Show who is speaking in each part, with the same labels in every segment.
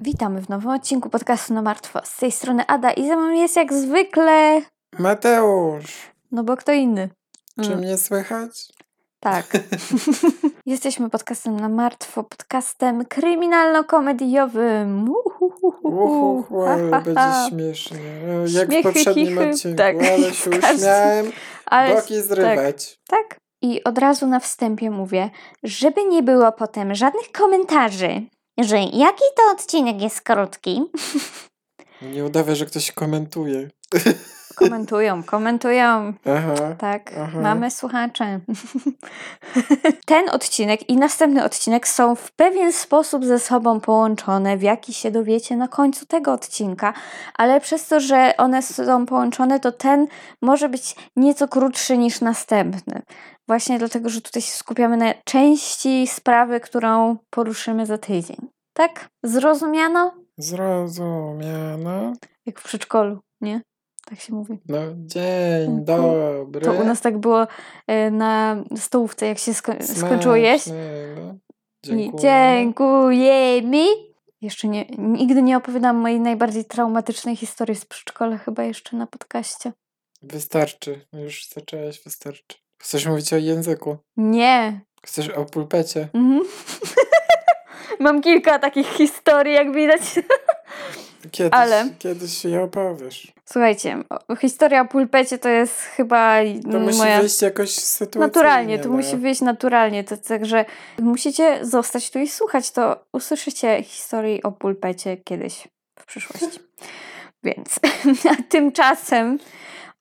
Speaker 1: Witamy w nowym odcinku podcastu na martwo. Z tej strony Ada i ze mną jest jak zwykle...
Speaker 2: Mateusz!
Speaker 1: No bo kto inny?
Speaker 2: Czy
Speaker 1: Mm.
Speaker 2: mnie słychać?
Speaker 1: Tak. Jesteśmy podcastem na martwo, podcastem kryminalno-komediowym. Uhuhuhu.
Speaker 2: Uhu, ale będzie śmiesznie. No, Jak w
Speaker 1: Śmiechy,
Speaker 2: poprzednim
Speaker 1: chichy,
Speaker 2: odcinku,
Speaker 1: tak,
Speaker 2: ale się
Speaker 1: w
Speaker 2: uśmiałem,
Speaker 1: Ale
Speaker 2: boki zrywać.
Speaker 1: tak. I od razu na wstępie mówię, żeby nie było potem żadnych komentarzy, że jaki to odcinek jest krótki.
Speaker 2: Nie udawaj, że ktoś komentuje.
Speaker 1: Komentują, komentują.
Speaker 2: Aha.
Speaker 1: Tak,
Speaker 2: Aha.
Speaker 1: mamy słuchacze. Ten odcinek i następny odcinek są w pewien sposób ze sobą połączone, w jaki się dowiecie na końcu tego odcinka, ale przez to, że one są połączone, to ten może być nieco krótszy niż następny. Właśnie dlatego, że tutaj się skupiamy na części sprawy, którą poruszymy za tydzień. Tak? Zrozumiano?
Speaker 2: Zrozumiano.
Speaker 1: Jak w przedszkolu, nie? Tak się mówi.
Speaker 2: No, dzień
Speaker 1: Mhm.
Speaker 2: dobry.
Speaker 1: To u nas tak było e, na stołówce, jak się sko- skończyło jeść. I
Speaker 2: Dziękuję.
Speaker 1: Dziękujemy. Jeszcze nie, nigdy nie opowiadam mojej najbardziej traumatycznej historii z przedszkola, chyba jeszcze na podcaście.
Speaker 2: Wystarczy. Już zaczęłaś, wystarczy. Chcesz mówić o języku?
Speaker 1: Nie.
Speaker 2: Chcesz o pulpecie?
Speaker 1: Mhm. Mam kilka takich historii, jak widać.
Speaker 2: Kiedyś,
Speaker 1: Ale-
Speaker 2: kiedyś je opowiesz.
Speaker 1: Słuchajcie, historia o pulpecie to jest chyba
Speaker 2: To musi
Speaker 1: moja...
Speaker 2: wyjść jakoś sytuacyjnie.
Speaker 1: Naturalnie, to musi wyjść naturalnie. To, także musicie zostać tu i słuchać, to usłyszycie historię o pulpecie kiedyś w przyszłości. Więc a tymczasem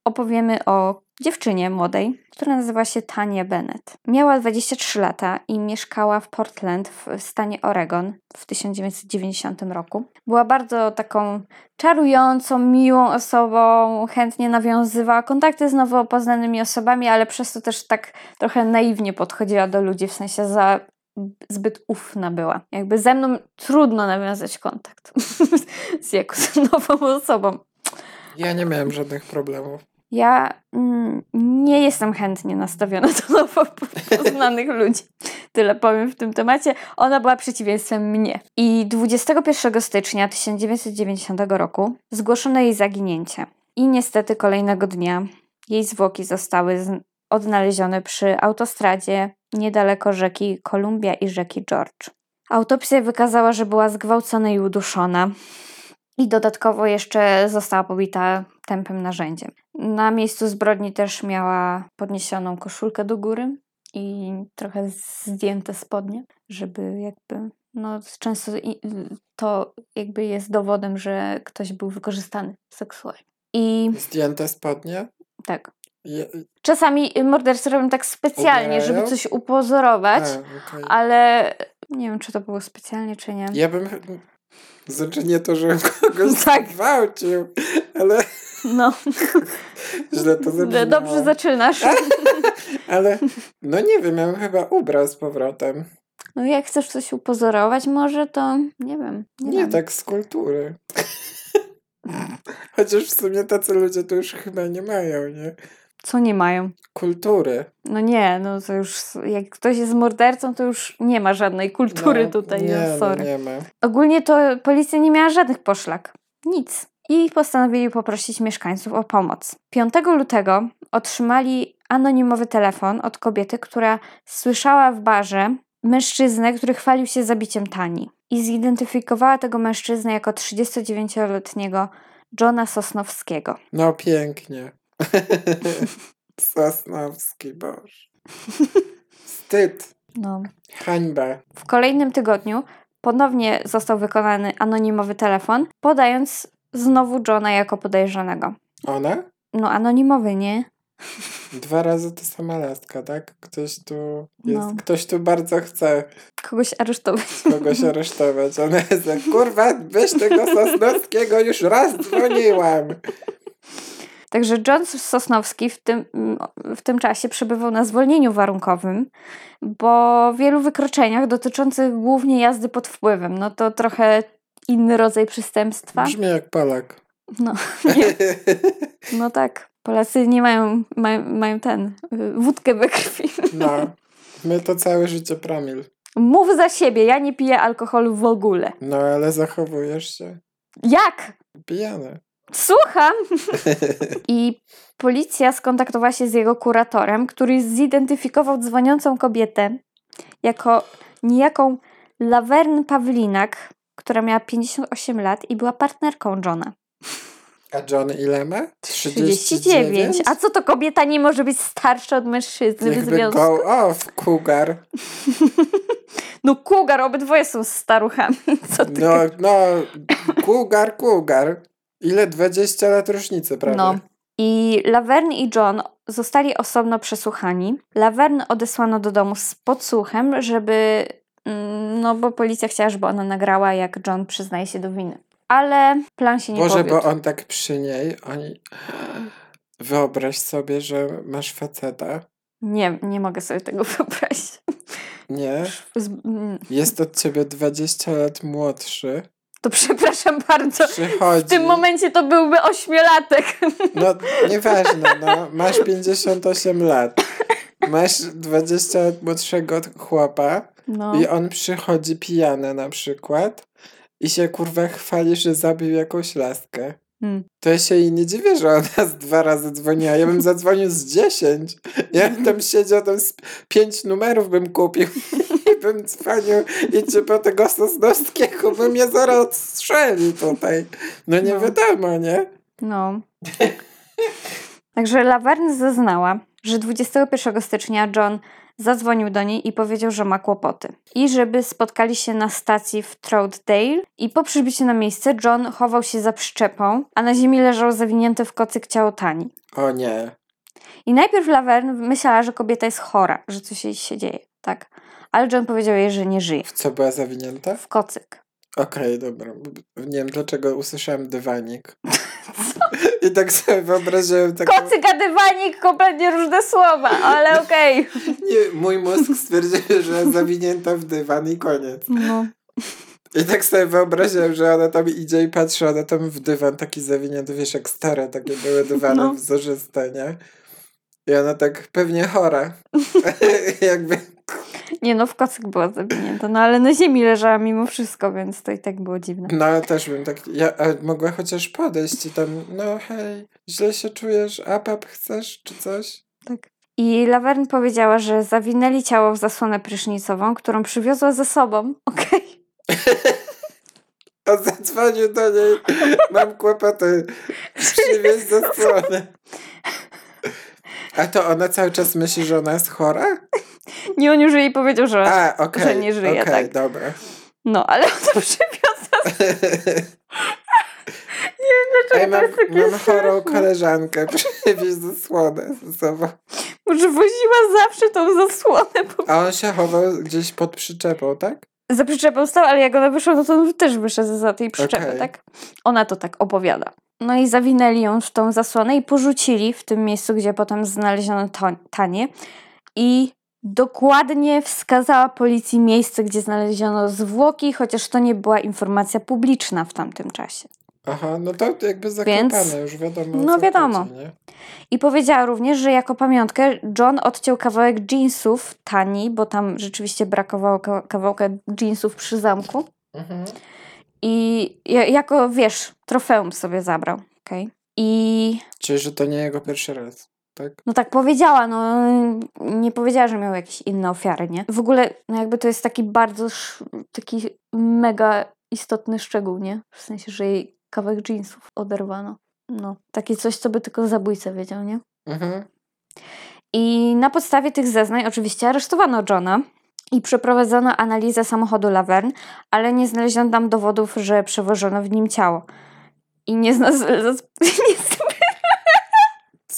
Speaker 1: opowiemy o dziewczynie młodej, która nazywa się Tania Bennett. Miała 23 lata i mieszkała w Portland w stanie Oregon w 1990 roku. Była bardzo taką czarującą, miłą osobą, chętnie nawiązywała kontakty z nowo poznanymi osobami, ale przez to też tak trochę naiwnie podchodziła do ludzi, w sensie za zbyt ufna była. Jakby ze mną trudno nawiązać kontakt z jakąś nową osobą.
Speaker 2: Ja nie miałem żadnych problemów.
Speaker 1: Ja mm, nie jestem chętnie nastawiona do nowo poznanych ludzi. Tyle powiem w tym temacie. Ona była przeciwieństwem mnie. I 21 stycznia 1990 roku zgłoszono jej zaginięcie. I niestety kolejnego dnia jej zwłoki zostały odnalezione przy autostradzie niedaleko rzeki Kolumbia i rzeki George. Autopsja wykazała, że była zgwałcona i uduszona. I dodatkowo jeszcze została pobita tępym narzędziem. Na miejscu zbrodni też miała podniesioną koszulkę do góry i trochę zdjęte spodnie, żeby jakby, no często to jakby jest dowodem, że ktoś był wykorzystany seksualnie. I
Speaker 2: Zdjęte spodnie?
Speaker 1: tak.
Speaker 2: Je...
Speaker 1: Czasami mordercy robią tak specjalnie, żeby coś upozorować,
Speaker 2: A, okej.
Speaker 1: ale nie wiem, czy to było specjalnie, czy nie.
Speaker 2: Ja bym... Znaczy nie to, żebym kogoś
Speaker 1: Tak.
Speaker 2: gwałcił, ale
Speaker 1: No,
Speaker 2: źle to zabrzmiało.
Speaker 1: dobrze zaczynasz.
Speaker 2: Ale no nie wiem, ja bym chyba ubrał z powrotem.
Speaker 1: No jak chcesz coś upozorować może, to nie wiem. Nie,
Speaker 2: Nie, tak z kultury. Chociaż w sumie tacy ludzie to już chyba nie mają, nie?
Speaker 1: Co nie mają?
Speaker 2: Kultury.
Speaker 1: No nie, no to już jak ktoś jest mordercą, to już nie ma żadnej kultury
Speaker 2: No,
Speaker 1: tutaj,
Speaker 2: nie,
Speaker 1: no, sorry.
Speaker 2: No, nie ma.
Speaker 1: Ogólnie to policja nie miała żadnych poszlak. Nic. I postanowili poprosić mieszkańców o pomoc. 5 lutego otrzymali anonimowy telefon od kobiety, która słyszała w barze mężczyznę, który chwalił się zabiciem Tani. I zidentyfikowała tego mężczyznę jako 39-letniego Johna Sosnowskiego.
Speaker 2: No pięknie. Sosnowski, boże. Wstyd.
Speaker 1: No.
Speaker 2: Hańba.
Speaker 1: W kolejnym tygodniu ponownie został wykonany anonimowy telefon, podając znowu Johna jako podejrzanego.
Speaker 2: Ona?
Speaker 1: No, anonimowy, nie?
Speaker 2: Dwa razy ta sama laska, tak? Ktoś tu jest,
Speaker 1: No.
Speaker 2: ktoś tu bardzo chce
Speaker 1: Kogoś aresztować.
Speaker 2: kogoś aresztować. Ona jest kurwa, weź tego Sosnowskiego, już raz dzwoniłam.
Speaker 1: Także John Sosnowski w tym, w tym czasie przebywał na zwolnieniu warunkowym, bo w wielu wykroczeniach dotyczących głównie jazdy pod wpływem, no to trochę inny rodzaj przestępstwa.
Speaker 2: Brzmi jak Polak.
Speaker 1: No, nie, no tak. Polacy nie mają, mają, mają ten, y, wódkę we krwi.
Speaker 2: No. My to całe życie promil.
Speaker 1: Mów za siebie, ja nie piję alkoholu w ogóle.
Speaker 2: No ale zachowujesz się
Speaker 1: Jak?
Speaker 2: pijany.
Speaker 1: Słucham! I policja skontaktowała się z jego kuratorem, który zidentyfikował dzwoniącą kobietę jako niejaką Laverne Pawlinak, która miała 58 lat i była partnerką Johna.
Speaker 2: A John ile ma?
Speaker 1: 39. A co to kobieta nie może być starsza od mężczyzny w
Speaker 2: Jakby
Speaker 1: związku?
Speaker 2: go off, cougar.
Speaker 1: No kugar, obydwoje są staruchami. Co ty?
Speaker 2: No, no, cougar, cougar. Ile? 20 lat różnicy, prawda?
Speaker 1: No. I Laverne i John zostali osobno przesłuchani. Laverne odesłano do domu z podsłuchem, żeby. mm, No, bo policja chciała, żeby ona nagrała, jak John przyznaje się do winy. Ale plan się nie
Speaker 2: Boże,
Speaker 1: powiódł.
Speaker 2: bo on tak przy niej, oni... Wyobraź sobie, że masz faceta.
Speaker 1: Nie, nie mogę sobie tego wyobrazić.
Speaker 2: Nie?
Speaker 1: Mm,
Speaker 2: Jest od ciebie 20 lat młodszy.
Speaker 1: To przepraszam bardzo.
Speaker 2: Przychodzi.
Speaker 1: W tym momencie to byłby ośmiolatek.
Speaker 2: No, nieważne, no. Masz 58 lat. Masz 20 lat młodszego chłopa
Speaker 1: No.
Speaker 2: i on przychodzi pijany na przykład i się kurwa chwali, że zabił jakąś laskę.
Speaker 1: Mm.
Speaker 2: To ja się jej nie dziwię, że ona z dwa razy dzwoniła. Ja bym zadzwonił z dziesięć. Ja bym tam siedział, tam z pięć numerów bym kupił bym dzwonił idźcie po tego Sosnowskiego, bym mnie zaraz odstrzelił tutaj. No nie
Speaker 1: No.
Speaker 2: wiadomo, nie?
Speaker 1: No. Także Laverne zeznała, że 21 stycznia John zadzwonił do niej i powiedział, że ma kłopoty. I żeby spotkali się na stacji w Troutdale i po przybyciu na miejsce John chował się za przyczepą, a na ziemi leżał zawinięty w kocyk ciało Tani.
Speaker 2: O nie.
Speaker 1: I najpierw Laverne myślała, że kobieta jest chora, że coś jej się dzieje, tak. Ale John powiedział jej, że nie żyje.
Speaker 2: W co była zawinięta?
Speaker 1: W kocyk.
Speaker 2: Okej, dobra. Nie wiem dlaczego usłyszałem dywanik. I tak sobie wyobraziłem taką...
Speaker 1: Kocyk a dywanik, kompletnie różne słowa, ale okej.
Speaker 2: Nie, mój mózg stwierdził, że zawinięta w dywan i koniec.
Speaker 1: No.
Speaker 2: I tak sobie wyobraziłem, że ona tam idzie i patrzy, ona tam w dywan taki zawinięty, wiesz, jak stare takie były dywany
Speaker 1: No.
Speaker 2: wzorzyste, nie? I ona tak pewnie chora. Jakby...
Speaker 1: Nie no, w kocyk była zawinięta, no ale na ziemi leżała mimo wszystko, więc to i tak było dziwne.
Speaker 2: No ale też bym tak... Ja mogła chociaż podejść i tam, no hej, źle się czujesz, apap chcesz, czy coś?
Speaker 1: Tak. I Laverne powiedziała, że zawinęli ciało w zasłonę prysznicową, którą przywiozła ze sobą. Okej.
Speaker 2: A zadzwonił do niej, mam kłopoty, przywieź zasłonę. A to ona cały czas myśli, że ona jest chora?
Speaker 1: Nie, on już jej powiedział, że...
Speaker 2: A, okej,
Speaker 1: że nie żyje,
Speaker 2: okej,
Speaker 1: tak.
Speaker 2: dobra.
Speaker 1: No, ale ona przywiozła...
Speaker 2: Ej,
Speaker 1: to
Speaker 2: mam,
Speaker 1: jest takie
Speaker 2: mam chorą koleżankę, przywieź zasłonę ze sobą.
Speaker 1: Może woziła zawsze tą zasłonę. Po...
Speaker 2: A on się chował gdzieś pod przyczepą, tak?
Speaker 1: Za przyczepą stał, ale jak ona wyszła, no to on też wyszedł za tej przyczepy,
Speaker 2: Okej.
Speaker 1: tak? Ona to tak opowiada. No i zawinęli ją w tą zasłonę i porzucili w tym miejscu, gdzie potem znaleziono to, Tanię. I dokładnie wskazała policji miejsce, gdzie znaleziono zwłoki, chociaż to nie była informacja publiczna w tamtym czasie.
Speaker 2: Aha, no to jakby zakopane,
Speaker 1: Więc-
Speaker 2: już wiadomo.
Speaker 1: no wiadomo.
Speaker 2: Chodzi?
Speaker 1: I powiedziała również, że jako pamiątkę John odciął kawałek jeansów Tani, bo tam rzeczywiście brakowało ka- kawałka jeansów przy zamku.
Speaker 2: Mhm.
Speaker 1: I ja- jako, wiesz, trofeum sobie zabrał. okej? I
Speaker 2: Czyli, że to nie jego pierwszy raz, tak?
Speaker 1: no tak powiedziała, no nie powiedziała, że miał jakieś inne ofiary, nie? W ogóle no jakby to jest taki bardzo, taki mega istotny szczegół, nie? W sensie, że jej kawałek jeansów oderwano. No, takie coś, co by tylko zabójca wiedział, nie?
Speaker 2: Mhm.
Speaker 1: I na podstawie tych zeznań oczywiście aresztowano Johna i przeprowadzono analizę samochodu Laverne, ale nie znaleziono tam dowodów, że przewożono w nim ciało. I nie, zna, nie,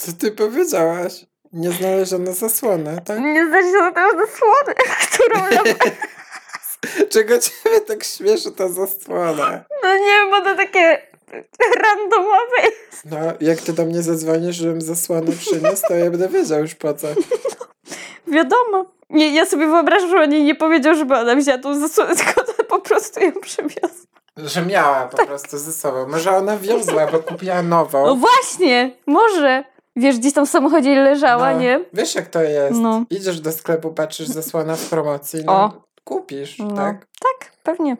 Speaker 2: Co ty powiedziałaś? Nie znaleziono zasłonę, tak?
Speaker 1: nie znaleziono też zasłony, którą Laverne...
Speaker 2: Czego ciebie tak śmieszy ta zasłona?
Speaker 1: No nie wiem, bo to takie randomowe jest.
Speaker 2: No, jak ty do mnie zadzwonisz, żebym zasłonę przyniósł, to ja będę wiedział już po co.
Speaker 1: Wiadomo. Nie, ja sobie wyobrażam, że on jej nie powiedział, żeby ona wzięła tą zasłonę, tylko po prostu ją przywiozła.
Speaker 2: Że miała po prostu ze sobą. Może ona wiozła, bo kupiła nową.
Speaker 1: No właśnie, może. Wiesz, gdzieś tam w samochodzie leżała,
Speaker 2: No,
Speaker 1: nie?
Speaker 2: Wiesz jak to jest.
Speaker 1: No.
Speaker 2: Idziesz do sklepu, patrzysz zasłona w promocji, no
Speaker 1: O.
Speaker 2: kupisz,
Speaker 1: No.
Speaker 2: tak?
Speaker 1: Tak, pewnie.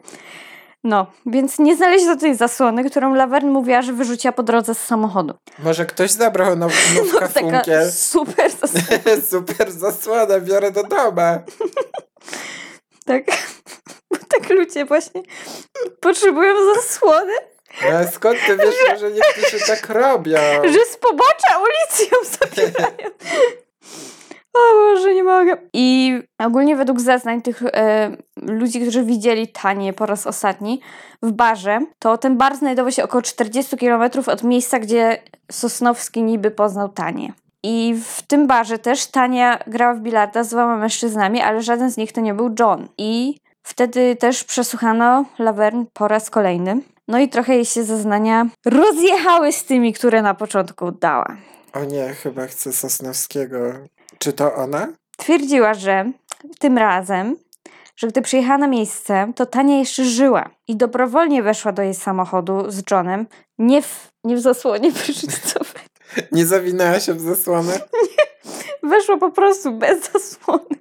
Speaker 1: No, więc nie znaleziono tej zasłony, którą Laverne mówiła, że wyrzuciła po drodze z samochodu.
Speaker 2: Może ktoś zabrał
Speaker 1: Taka
Speaker 2: funkiel.
Speaker 1: super zasłona.
Speaker 2: Super zasłona, biorę do domu.
Speaker 1: Tak. Bo tak ludzie właśnie potrzebują zasłony,
Speaker 2: No, skąd ty wiesz, że niektórzy tak robią?
Speaker 1: że z pobocza ulicy ją zabierają. O Boże, nie mogę. I ogólnie według zeznań tych e, ludzi, którzy widzieli Tanię po raz ostatni w barze, to ten bar znajdował się około 40 km od miejsca, gdzie Sosnowski niby poznał Tanię. I w tym barze też Tania grała w bilarda z dwoma mężczyznami, ale żaden z nich to nie był John. I wtedy też przesłuchano Laverne po raz kolejny. No i trochę jej się zeznania rozjechały z tymi, które na początku dała.
Speaker 2: O nie, chyba chcę Sosnowskiego. Czy to ona?
Speaker 1: Twierdziła, że tym razem, że gdy przyjechała na miejsce, to Tania jeszcze żyła i dobrowolnie weszła do jej samochodu z Johnem, nie w, nie w zasłonie prysznicowej.
Speaker 2: Nie zawinęła się w zasłonę?
Speaker 1: Weszła po prostu bez zasłony.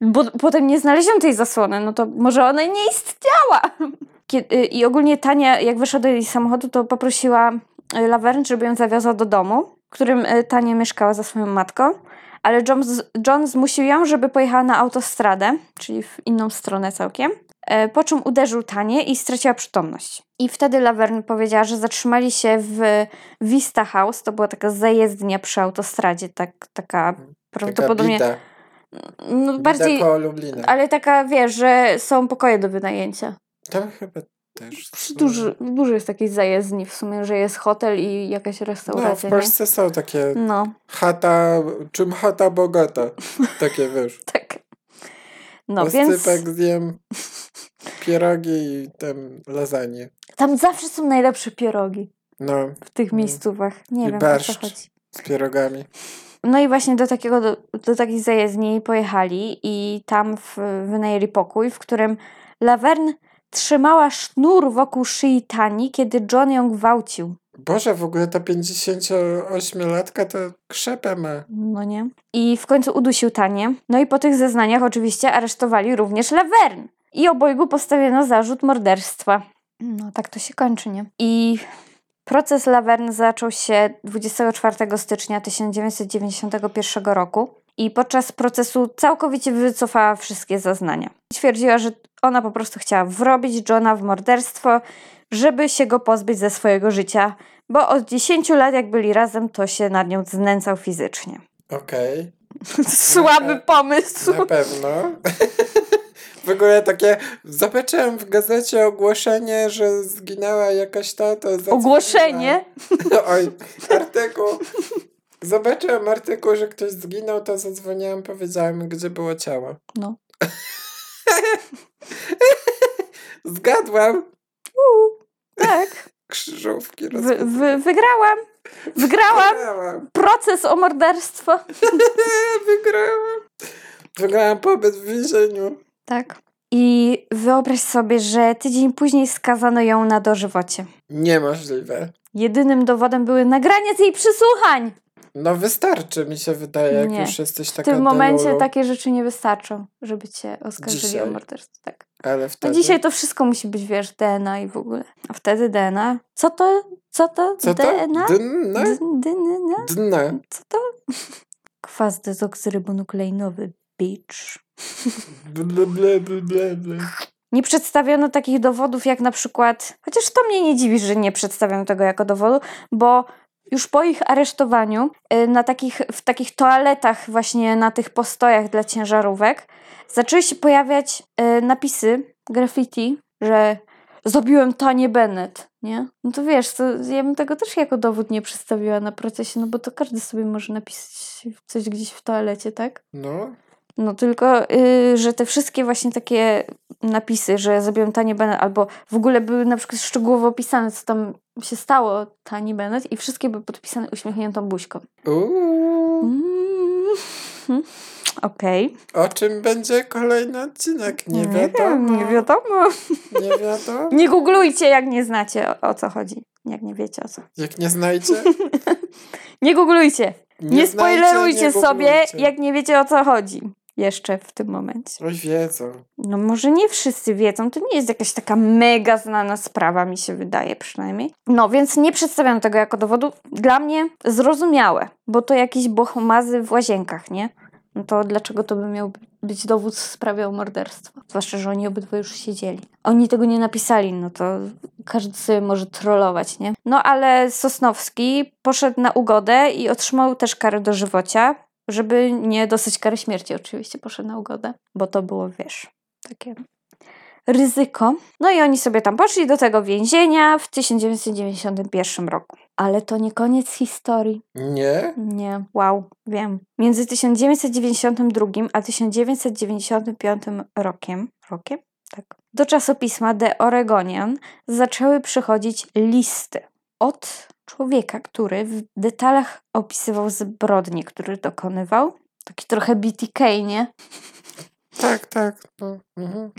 Speaker 1: Bo potem nie znaleziono tej zasłony, no to może ona nie istniała. Kiedy, I ogólnie Tania, jak weszła do jej samochodu, to poprosiła y, Laverne, żeby ją zawiozła do domu, w którym y, Tania mieszkała ze swoją matką. Ale John, John zmusił ją, żeby pojechała na autostradę, czyli w inną stronę całkiem. E, Po czym uderzył Tanię i straciła przytomność. I wtedy Laverne powiedziała, że zatrzymali się w Vista House. To była taka zajezdnia przy autostradzie, tak, taka prawdopodobnie.
Speaker 2: Taka
Speaker 1: no,
Speaker 2: bida,
Speaker 1: bardziej.
Speaker 2: koło Lublina.
Speaker 1: Ale taka wiesz, że są pokoje do wynajęcia.
Speaker 2: Tam chyba też.
Speaker 1: Duży, duży jest takiej zajezdni w sumie, że jest hotel i jakaś
Speaker 2: No, w
Speaker 1: restauracja. nie?
Speaker 2: Polsce są takie
Speaker 1: No,
Speaker 2: chata, czym chata bogata. Takie wiesz.
Speaker 1: tak. No więc
Speaker 2: zjem, pierogi i tam lasagne.
Speaker 1: tam zawsze są najlepsze pierogi
Speaker 2: No,
Speaker 1: w tych
Speaker 2: Mm.
Speaker 1: miejscówach. Nie
Speaker 2: I
Speaker 1: wiem, o co chodzi.
Speaker 2: z pierogami.
Speaker 1: No i właśnie do takiego, do, do takiej zajezdni pojechali i tam w, wynajęli pokój, w którym Laverne trzymała sznur wokół szyi Tani, kiedy John ją gwałcił.
Speaker 2: Boże, w ogóle ta 58-latka to krzepę ma.
Speaker 1: No nie. I w końcu udusił Tanię. No i po tych zeznaniach oczywiście aresztowali również Laverne. I obojgu postawiono zarzut morderstwa. No tak to się kończy, nie? I proces Laverne zaczął się 24 stycznia 1991 roku. I podczas procesu całkowicie wycofała wszystkie zeznania. Twierdziła, że ona po prostu chciała wrobić Johna w morderstwo, żeby się go pozbyć ze swojego życia, bo od 10 lat, jak byli razem, to się nad nią znęcał fizycznie.
Speaker 2: Okej,
Speaker 1: Słaby pomysł.
Speaker 2: na pewno. W ogóle takie, zobaczyłem w gazecie ogłoszenie, że zginęła jakaś ta, to zadzwoniłam.
Speaker 1: Ogłoszenie.
Speaker 2: Oj, artykuł. Zobaczyłem artykuł, że ktoś zginął, to zadzwoniłem, powiedziałem, gdzie było ciało.
Speaker 1: No.
Speaker 2: Zgadłam.
Speaker 1: Tak.
Speaker 2: Krzyżówki
Speaker 1: Wy, wy, wygrałam. Wygrałam
Speaker 2: Wygrałam.
Speaker 1: proces o morderstwo.
Speaker 2: Wygrałam. Wygrałam pobyt w więzieniu.
Speaker 1: Tak. I wyobraź sobie, że tydzień później skazano ją na dożywocie.
Speaker 2: Niemożliwe.
Speaker 1: Jedynym dowodem były nagrania z jej przysłuchań.
Speaker 2: No wystarczy, mi się wydaje, jak
Speaker 1: Nie.
Speaker 2: już jesteś
Speaker 1: W
Speaker 2: taka
Speaker 1: tym momencie
Speaker 2: delulu.
Speaker 1: takie rzeczy nie wystarczą, żeby cię oskarżyli
Speaker 2: Dzisiaj.
Speaker 1: o morderstwo. Tak.
Speaker 2: Ale
Speaker 1: No
Speaker 2: wtedy...
Speaker 1: dzisiaj to wszystko musi być, wiesz, DNA i w ogóle. A wtedy DNA. Co to? Co to?
Speaker 2: Co to?
Speaker 1: DNA?
Speaker 2: Dna?
Speaker 1: D- DNA?
Speaker 2: Dna.
Speaker 1: Co to? Kwas dezoksyrybonukleinowny, bitch.
Speaker 2: Ble, ble, ble, ble, ble.
Speaker 1: Nie przedstawiono takich dowodów jak na przykład, chociaż to mnie nie dziwi, że nie przedstawiono tego jako dowodu, bo już po ich aresztowaniu y, na takich, w takich toaletach właśnie na tych postojach dla ciężarówek zaczęły się pojawiać y, napisy, graffiti, że zabiłem Tanię Bennett, nie? No to wiesz, to ja bym tego też jako dowód nie przedstawiła na procesie, no bo to każdy sobie może napisać coś gdzieś w toalecie, tak?
Speaker 2: No,
Speaker 1: No tylko, y, że te wszystkie właśnie takie napisy, że zabiłem Tanię Bennett, albo w ogóle były na przykład szczegółowo opisane, co tam się stało Tani Bennett i wszystkie były podpisane uśmiechniętą buźką. Mm. Okej.
Speaker 2: O czym będzie kolejny odcinek? Nie
Speaker 1: wiem,
Speaker 2: wiadomo.
Speaker 1: Nie wiadomo.
Speaker 2: Nie wiadomo.
Speaker 1: Nie googlujcie, jak nie znacie o, o co chodzi. jak nie wiecie o co.
Speaker 2: Jak nie znajdzie?
Speaker 1: Nie googlujcie. Nie,
Speaker 2: Nie
Speaker 1: spoilerujcie
Speaker 2: nie
Speaker 1: sobie, jak nie wiecie o co chodzi. Jeszcze w tym momencie.
Speaker 2: Oj, wiedzą.
Speaker 1: No może nie wszyscy wiedzą, to nie jest jakaś taka mega znana sprawa, mi się wydaje przynajmniej. No więc nie przedstawiam tego jako dowodu. Dla mnie zrozumiałe, bo to jakieś bohomazy w łazienkach, nie? No to dlaczego to by miał być dowód w sprawie o morderstwo? Zwłaszcza, że oni obydwoje już siedzieli. Oni tego nie napisali, no to każdy sobie może trollować, nie? No ale Sosnowski poszedł na ugodę i otrzymał też karę dożywocia, żeby nie dostać kary śmierci oczywiście poszedł na ugodę, bo to było, wiesz, takie ryzyko. No i oni sobie tam poszli do tego więzienia w 1991 roku. Ale to nie koniec historii.
Speaker 2: Nie?
Speaker 1: Nie, wow, wiem. Między 1992 a 1995 rokiem, rokiem? Tak. Do czasopisma The Oregonian zaczęły przychodzić listy od człowieka, który w detalach opisywał zbrodnie, które dokonywał. Taki trochę BTK, nie?
Speaker 2: Tak, tak. No. Mhm.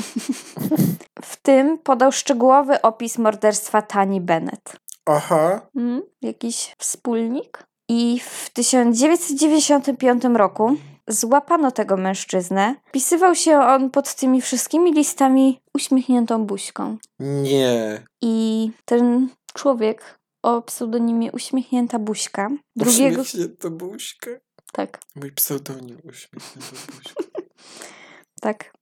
Speaker 1: W tym podał szczegółowy opis morderstwa Tani Bennett.
Speaker 2: Aha.
Speaker 1: Mm, jakiś wspólnik. I w 1995 roku złapano tego mężczyznę. Pisywał się on pod tymi wszystkimi listami uśmiechniętą buźką.
Speaker 2: Nie.
Speaker 1: I ten człowiek o pseudonimie Uśmiechnięta Buźka, drugiego...
Speaker 2: Uśmiechnięta buźka.
Speaker 1: Tak,
Speaker 2: Mój pseudonim uśmiechnięta buźka.
Speaker 1: tak.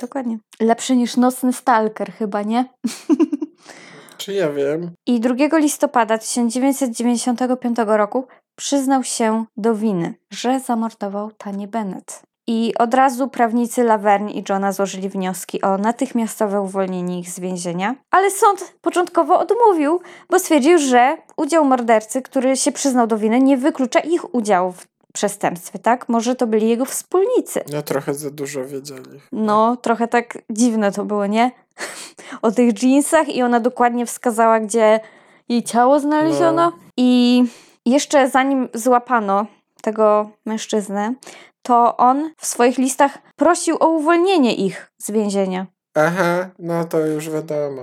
Speaker 1: Dokładnie. Lepszy niż Nocny Stalker chyba, nie?
Speaker 2: Czy ja wiem?
Speaker 1: I 2 listopada 1995 roku przyznał się do winy, że zamordował Tanię Bennett. I od razu prawnicy Laverne i Johna złożyli wnioski o natychmiastowe uwolnienie ich z więzienia, ale sąd początkowo odmówił, bo stwierdził, że udział mordercy, który się przyznał do winy, nie wyklucza ich udziału w przestępstwie, tak? Może to byli jego wspólnicy.
Speaker 2: No trochę za dużo wiedzieli.
Speaker 1: No, trochę tak dziwne to było, nie? o tych jeansach i ona dokładnie wskazała, gdzie jej ciało znaleziono.
Speaker 2: No.
Speaker 1: I jeszcze zanim złapano tego mężczyznę, to on w swoich listach prosił o uwolnienie ich z więzienia.
Speaker 2: Aha, no to już wiadomo.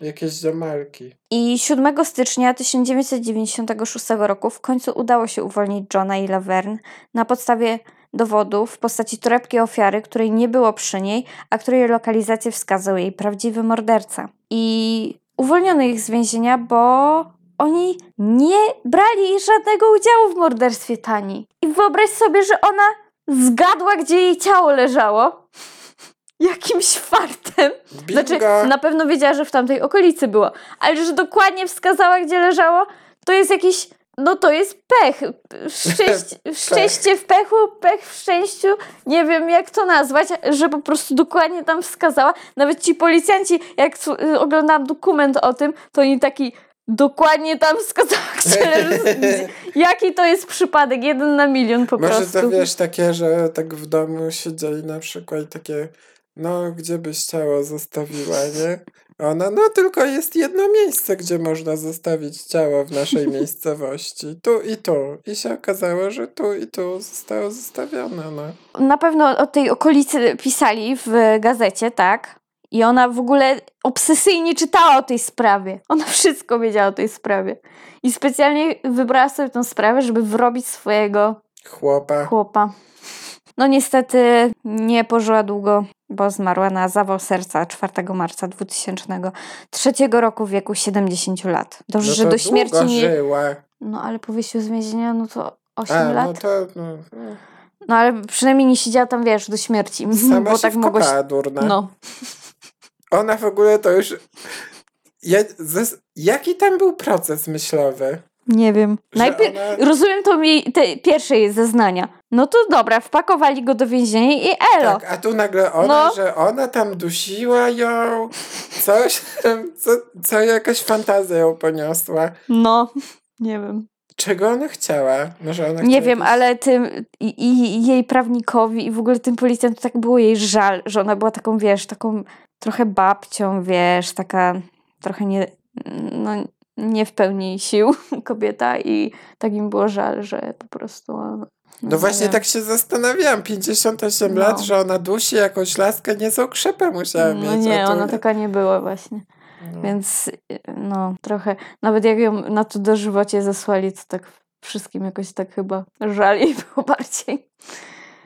Speaker 2: Jakieś ziomalki.
Speaker 1: I 7 stycznia 1996 roku w końcu udało się uwolnić Johna i Laverne na podstawie dowodów w postaci torebki ofiary, której nie było przy niej, a której lokalizację wskazał jej prawdziwy morderca. I uwolniono ich z więzienia, bo oni nie brali żadnego udziału w morderstwie Tani. I wyobraź sobie, że ona zgadła, gdzie jej ciało leżało. Jakimś fartem. Znaczy, na pewno wiedziała, że w tamtej okolicy było, ale że dokładnie wskazała, gdzie leżało, to jest jakiś. No to jest pech. Szczęście, szczęście w pechu, pech w szczęściu. Nie wiem, jak to nazwać, że po prostu dokładnie tam wskazała. Nawet ci policjanci, jak s- oglądałam dokument o tym, to oni taki. Dokładnie tam leży. Jaki to jest przypadek? Jeden na milion po
Speaker 2: Może
Speaker 1: prostu.
Speaker 2: to wiesz takie, że tak w domu siedzieli na przykład takie, no gdzie byś ciało zostawiła, nie? Ona, no tylko jest jedno miejsce, gdzie można zostawić ciało w naszej miejscowości. Tu i tu. I się okazało, że tu i tu zostało zostawione, no.
Speaker 1: na pewno o tej okolicy pisali w gazecie, tak? I ona w ogóle obsesyjnie czytała o tej sprawie. Ona wszystko wiedziała o tej sprawie. I specjalnie wybrała sobie tą sprawę, żeby wrobić swojego
Speaker 2: Chłopa.
Speaker 1: chłopa. No niestety nie pożyła długo, bo zmarła na zawał serca 4 marca 2003 roku w wieku 70 lat. Dobrze,
Speaker 2: No
Speaker 1: że do śmierci nie...
Speaker 2: żyła.
Speaker 1: No ale po wyjściu z więzienia, no to 8
Speaker 2: A, no
Speaker 1: lat.
Speaker 2: to, no, no.
Speaker 1: No ale przynajmniej nie siedziała tam, wiesz, do śmierci.
Speaker 2: Sama
Speaker 1: bo
Speaker 2: się
Speaker 1: tak
Speaker 2: durna.
Speaker 1: No.
Speaker 2: Ona w ogóle to już... Ja, zas- jaki tam był proces myślowy?
Speaker 1: Nie wiem. Najpierw
Speaker 2: ona-
Speaker 1: rozumiem to jej, te pierwsze jej zeznania. No to dobra, wpakowali go do więzienia i elo.
Speaker 2: Tak, a tu nagle ona,
Speaker 1: No.
Speaker 2: że ona tam dusiła ją, coś co, co jakaś fantazja ją poniosła.
Speaker 1: No, nie wiem.
Speaker 2: Czego ona chciała? Może ona
Speaker 1: Nie wiem, ale tym i, i jej prawnikowi i w ogóle tym policjantom tak było jej żal, że ona była taką, wiesz, taką trochę babcią, wiesz, taka trochę nie, no, nie w pełni sił kobieta i tak im było żal, że po prostu... No,
Speaker 2: No właśnie
Speaker 1: nie.
Speaker 2: tak się zastanawiałam, 58
Speaker 1: No.
Speaker 2: lat, że ona dusi jakąś laskę, niezłą krzepę musiała
Speaker 1: No
Speaker 2: mieć.
Speaker 1: nie,
Speaker 2: a tu-
Speaker 1: ona taka nie była właśnie.
Speaker 2: No.
Speaker 1: Więc y, no, trochę, nawet jak ją na to dożywocie zesłali, to tak wszystkim jakoś tak chyba żali było bardziej.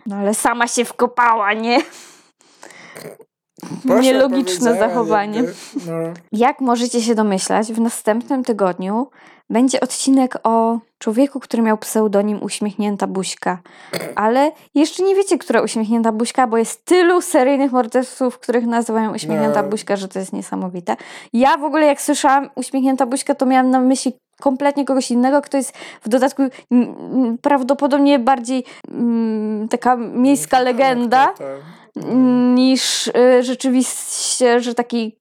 Speaker 1: No ale sama się wkopała, nie?
Speaker 2: Poszła,
Speaker 1: Nielogiczne zachowanie.
Speaker 2: No.
Speaker 1: Jak możecie się domyślać, w następnym tygodniu będzie odcinek o człowieku, który miał pseudonim Uśmiechnięta Buźka. Ale jeszcze nie wiecie, która Uśmiechnięta Buźka, bo jest tylu seryjnych morderców, których nazywają Uśmiechnięta
Speaker 2: No.
Speaker 1: Buźka, że to jest niesamowite. Ja w ogóle jak słyszałam Uśmiechnięta Buźka, to miałam na myśli kompletnie kogoś innego, kto jest w dodatku prawdopodobnie bardziej mm, taka miejska legenda.
Speaker 2: No.
Speaker 1: niż y, rzeczywiście, że taki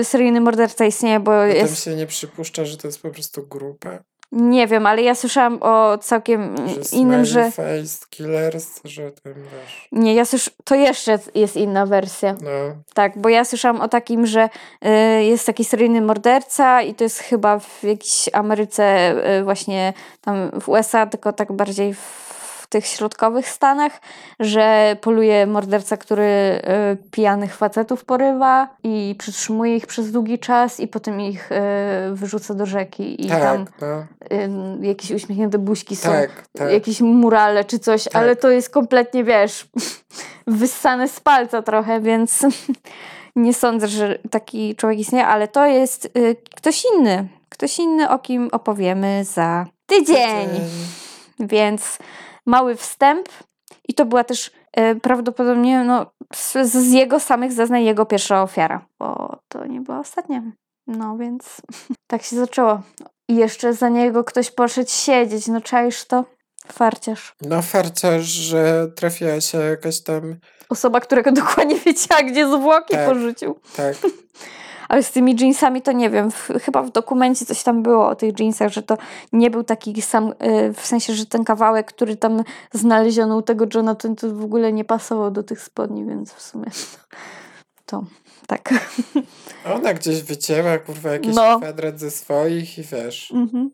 Speaker 1: y, seryjny morderca istnieje, bo
Speaker 2: Potem
Speaker 1: jest,
Speaker 2: się nie przypuszcza, że to jest po prostu grupa.
Speaker 1: Nie wiem, ale ja słyszałam o całkiem
Speaker 2: Że
Speaker 1: innym, że
Speaker 2: face killers, że tam wiesz.
Speaker 1: nie, ja słysz... to jeszcze jest inna wersja.
Speaker 2: No,
Speaker 1: Tak, bo ja słyszałam o takim, że y, jest taki seryjny morderca i to jest chyba w jakiejś Ameryce y, właśnie tam w USA, tylko tak bardziej w tych środkowych Stanach, że poluje morderca, który y, pijanych facetów porywa i przytrzymuje ich przez długi czas i potem ich y, wyrzuca do rzeki i tam
Speaker 2: tak, no,
Speaker 1: y, jakieś uśmiechnięte buźki są
Speaker 2: tak, tak.
Speaker 1: jakieś murale czy coś,
Speaker 2: Tak.
Speaker 1: ale to jest kompletnie, wiesz, wyssane z palca trochę, więc nie sądzę, że taki człowiek istnieje, ale to jest y, ktoś inny. Ktoś inny, o kim opowiemy za tydzień. Więc mały wstęp i to była też y, prawdopodobnie no, z, z jego samych zeznań jego pierwsza ofiara, bo to nie była ostatnia. No więc tak się zaczęło. I jeszcze za niego ktoś poszedł siedzieć, no czaisz to? Farciarz.
Speaker 2: No farciarz, że trafiła się jakaś tam,
Speaker 1: Osoba, którego dokładnie wiedziała, gdzie zwłoki
Speaker 2: Tak.
Speaker 1: porzucił.
Speaker 2: tak,
Speaker 1: Ale z tymi jeansami to nie wiem. W, chyba w dokumencie coś tam było o tych jeansach, że to nie był taki sam, y, w sensie, że ten kawałek, który tam znaleziono u tego Jonathan, to w ogóle nie pasował do tych spodni, więc w sumie to tak.
Speaker 2: ona gdzieś wycięła, kurwa, jakiś
Speaker 1: No.
Speaker 2: kwadrat ze swoich i wiesz,
Speaker 1: Mhm.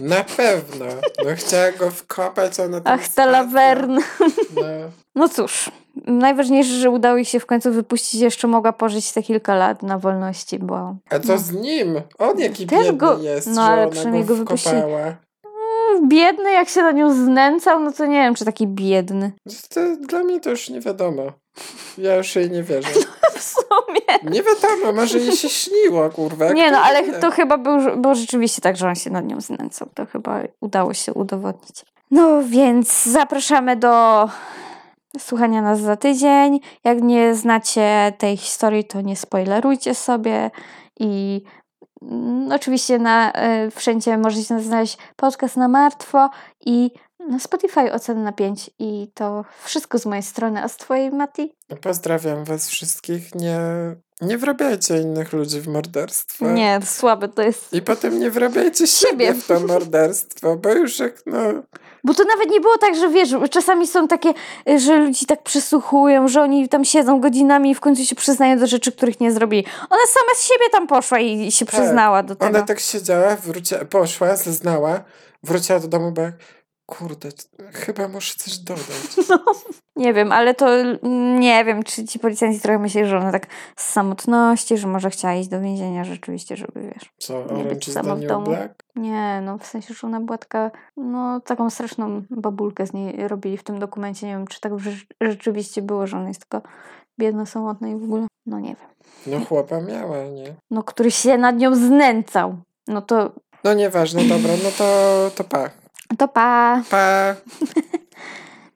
Speaker 2: na pewno, no chciała go wkopać, a ona tam
Speaker 1: Ach, ta lawerna.
Speaker 2: No,
Speaker 1: No cóż, najważniejsze, że udało jej się w końcu wypuścić, jeszcze mogła pożyć te kilka lat na wolności, bo
Speaker 2: a co
Speaker 1: No.
Speaker 2: z nim? On jaki
Speaker 1: Też
Speaker 2: biedny
Speaker 1: go-
Speaker 2: jest,
Speaker 1: no,
Speaker 2: że
Speaker 1: ale
Speaker 2: ona
Speaker 1: przynajmniej
Speaker 2: go
Speaker 1: go wypuścili.
Speaker 2: wkopała.
Speaker 1: biedny, jak się na nią znęcał, no to nie wiem, czy taki biedny.
Speaker 2: To, dla mnie to już nie wiadomo. Ja już jej nie wierzę.
Speaker 1: W sumie.
Speaker 2: Nie wiadomo, może jej się śniło, kurwa.
Speaker 1: Nie no, ale to chyba był, było rzeczywiście tak, że on się nad nią znęcał. To chyba udało się udowodnić. No więc zapraszamy do słuchania nas za tydzień. Jak nie znacie tej historii, to nie spoilerujcie sobie i mm, oczywiście na y, wszędzie możecie znaleźć podcast na martwo i na Spotify oceny na 5 i to wszystko z mojej strony, a z twojej Mati?
Speaker 2: Pozdrawiam was wszystkich. Nie, nie wrabiajcie innych ludzi w morderstwo.
Speaker 1: Nie, słabe to jest.
Speaker 2: I potem nie wrabiajcie siebie
Speaker 1: Siebie.
Speaker 2: w to morderstwo, bo już jak no...
Speaker 1: Bo to nawet nie było tak, że wiesz, czasami są takie, y, że ludzi tak przysłuchują, że oni tam siedzą godzinami i w końcu się przyznają do rzeczy, których nie zrobili. Ona sama z siebie tam poszła i się przyznała do tego.
Speaker 2: Ona tak siedziała, wróciła, poszła, zeznała, wróciła do domu, bo jak, kurde, chyba muszę coś dodać.
Speaker 1: Nie wiem, ale to nie wiem, czy ci policjanci trochę myśleli, że ona tak z samotności, że może chciała iść do więzienia rzeczywiście, żeby wiesz.
Speaker 2: Co,
Speaker 1: być
Speaker 2: is the
Speaker 1: sama w domu.
Speaker 2: Black?
Speaker 1: Nie, no w sensie, że ona była taka, no taką straszną babulkę z niej robili w tym dokumencie. Nie wiem, czy tak rze- rzeczywiście było, że ona jest tylko biedna, samotna i w ogóle. No nie wiem.
Speaker 2: No chłopa miała, nie?
Speaker 1: No, który się nad nią znęcał. No to,
Speaker 2: No nieważne, dobra, no to, to pa.
Speaker 1: To pa.
Speaker 2: Pa!